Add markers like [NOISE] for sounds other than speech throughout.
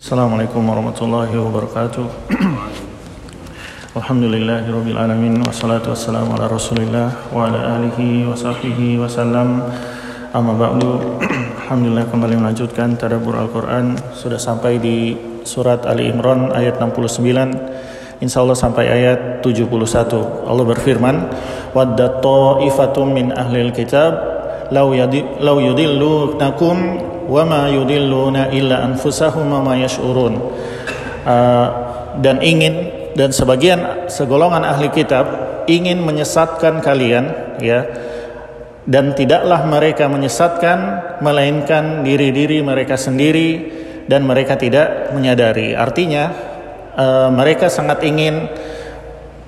Assalamualaikum warahmatullahi wabarakatuh. [CLEARS THROAT] Alhamdulillahirrabbilalamin Wassalatu wassalamu ala rasulillah Wa ala alihi wa sahbihi wasallam Amma ba'du [CLEARS THROAT] Alhamdulillah kembali melanjutkan Tadabur Al-Quran. Sudah sampai di surat Ali Imran ayat 69 Insya Allah sampai ayat 71 Allah berfirman Wadda ta'ifatum min ahlil kitab Lau, yudillunakum wa ma yudilluna illa anfusahum ma yash'urun. Uh, dan ingin dan sebagian segolongan ahli kitab ingin menyesatkan kalian ya dan tidaklah mereka menyesatkan melainkan diri-diri mereka sendiri dan mereka tidak menyadari. Artinya uh, mereka sangat ingin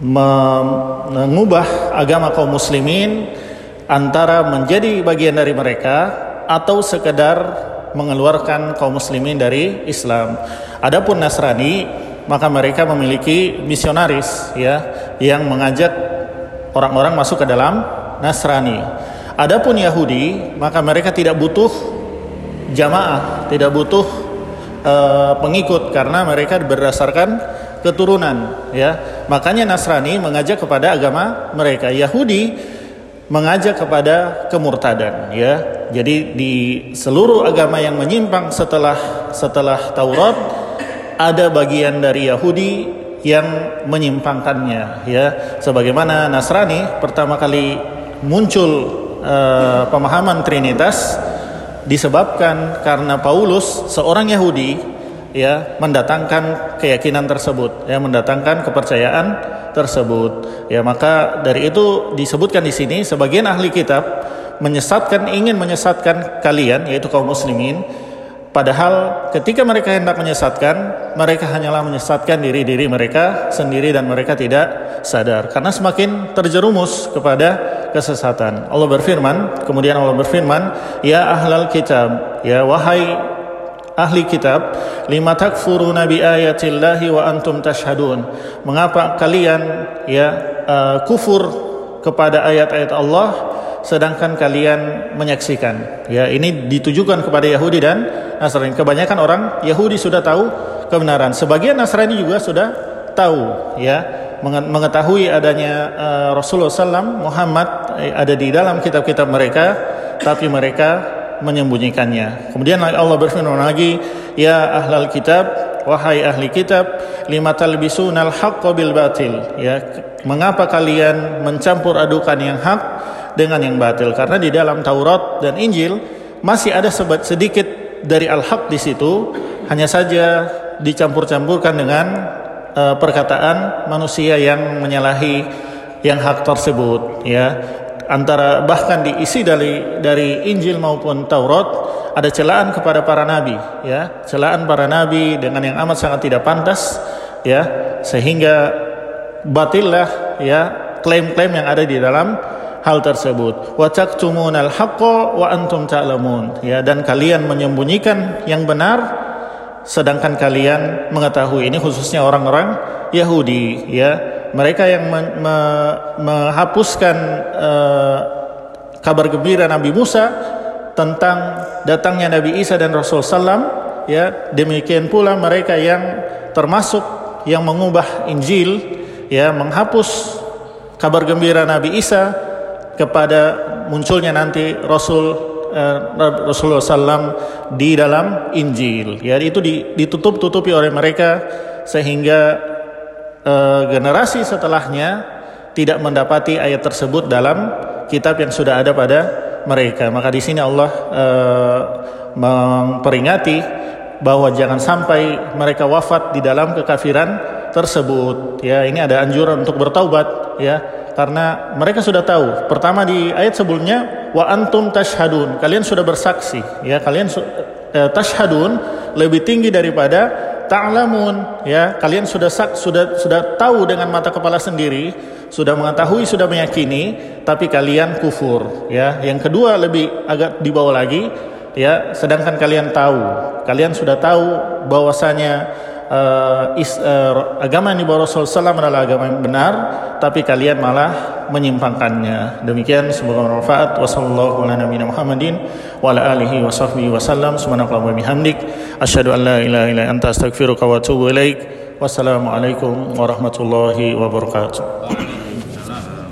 mengubah agama kaum muslimin antara menjadi bagian dari mereka atau sekedar mengeluarkan kaum muslimin dari Islam. Adapun Nasrani maka mereka memiliki misionaris ya yang mengajak orang-orang masuk ke dalam Nasrani. Adapun Yahudi maka mereka tidak butuh jamaah, tidak butuh uh, pengikut karena mereka berdasarkan keturunan ya. Makanya Nasrani mengajak kepada agama mereka. Yahudi mengajak kepada kemurtadan ya. Jadi di seluruh agama yang menyimpang setelah setelah Taurat ada bagian dari Yahudi yang menyimpangkannya ya. Sebagaimana Nasrani pertama kali muncul uh, pemahaman Trinitas disebabkan karena Paulus seorang Yahudi ya mendatangkan keyakinan tersebut ya mendatangkan kepercayaan tersebut. Ya, maka dari itu disebutkan di sini sebagian ahli kitab menyesatkan ingin menyesatkan kalian yaitu kaum muslimin padahal ketika mereka hendak menyesatkan mereka hanyalah menyesatkan diri-diri mereka sendiri dan mereka tidak sadar karena semakin terjerumus kepada kesesatan. Allah berfirman, kemudian Allah berfirman, "Ya ahlal kitab, ya wahai ahli kitab lima takfuruna bi ayatillahi wa antum tashhadun. Mengapa kalian ya uh, kufur kepada ayat-ayat Allah sedangkan kalian menyaksikan? Ya ini ditujukan kepada Yahudi dan Nasrani. Kebanyakan orang Yahudi sudah tahu kebenaran. Sebagian Nasrani juga sudah tahu ya mengetahui adanya uh, Rasulullah SAW Muhammad eh, ada di dalam kitab-kitab mereka tapi mereka menyembunyikannya. Kemudian Allah berfirman lagi, "Ya ahlal kitab, wahai ahli kitab, lima talbisunal haqqo bil batil." Ya, mengapa kalian mencampur adukan yang hak dengan yang batil? Karena di dalam Taurat dan Injil masih ada sedikit dari al-haq di situ, hanya saja dicampur-campurkan dengan uh, perkataan manusia yang menyalahi yang hak tersebut ya antara bahkan diisi dari dari Injil maupun Taurat ada celaan kepada para nabi ya. Celaan para nabi dengan yang amat sangat tidak pantas ya. Sehingga batillah ya klaim-klaim yang ada di dalam hal tersebut. Wa taktumunal haqqo wa antum ta'lamun ya. Dan kalian menyembunyikan yang benar sedangkan kalian mengetahui. Ini khususnya orang-orang Yahudi ya mereka yang me, me, menghapuskan uh, kabar gembira Nabi Musa tentang datangnya Nabi Isa dan Rasul Sallam ya demikian pula mereka yang termasuk yang mengubah Injil ya menghapus kabar gembira Nabi Isa kepada munculnya nanti Rasul uh, Rasulullah Sallam di dalam Injil. Ya itu ditutup tutupi oleh mereka sehingga uh, generasi setelahnya tidak mendapati ayat tersebut dalam kitab yang sudah ada pada mereka. Maka di sini Allah uh, memperingati bahwa jangan sampai mereka wafat di dalam kekafiran tersebut. Ya, ini ada anjuran untuk bertaubat ya karena mereka sudah tahu. Pertama di ayat sebelumnya wa antum tashhadun. Kalian sudah bersaksi ya, kalian uh, tashhadun lebih tinggi daripada ta'lamun. Ya kalian sudah sudah sudah tahu dengan mata kepala sendiri sudah mengetahui sudah meyakini tapi kalian kufur. Ya yang kedua lebih agak di bawah lagi ya sedangkan kalian tahu. Kalian sudah tahu bahwasanya uh, is, uh, agama yang dibawa Rasul SAW adalah agama yang benar, tapi kalian malah menyimpangkannya. Demikian semoga bermanfaat. Wassalamualaikum warahmatullahi wabarakatuh. Subhanakallahumma bihamdik asyhadu an la ilaha illa anta astaghfiruka wa atubu ilaik. Wassalamualaikum warahmatullahi wabarakatuh.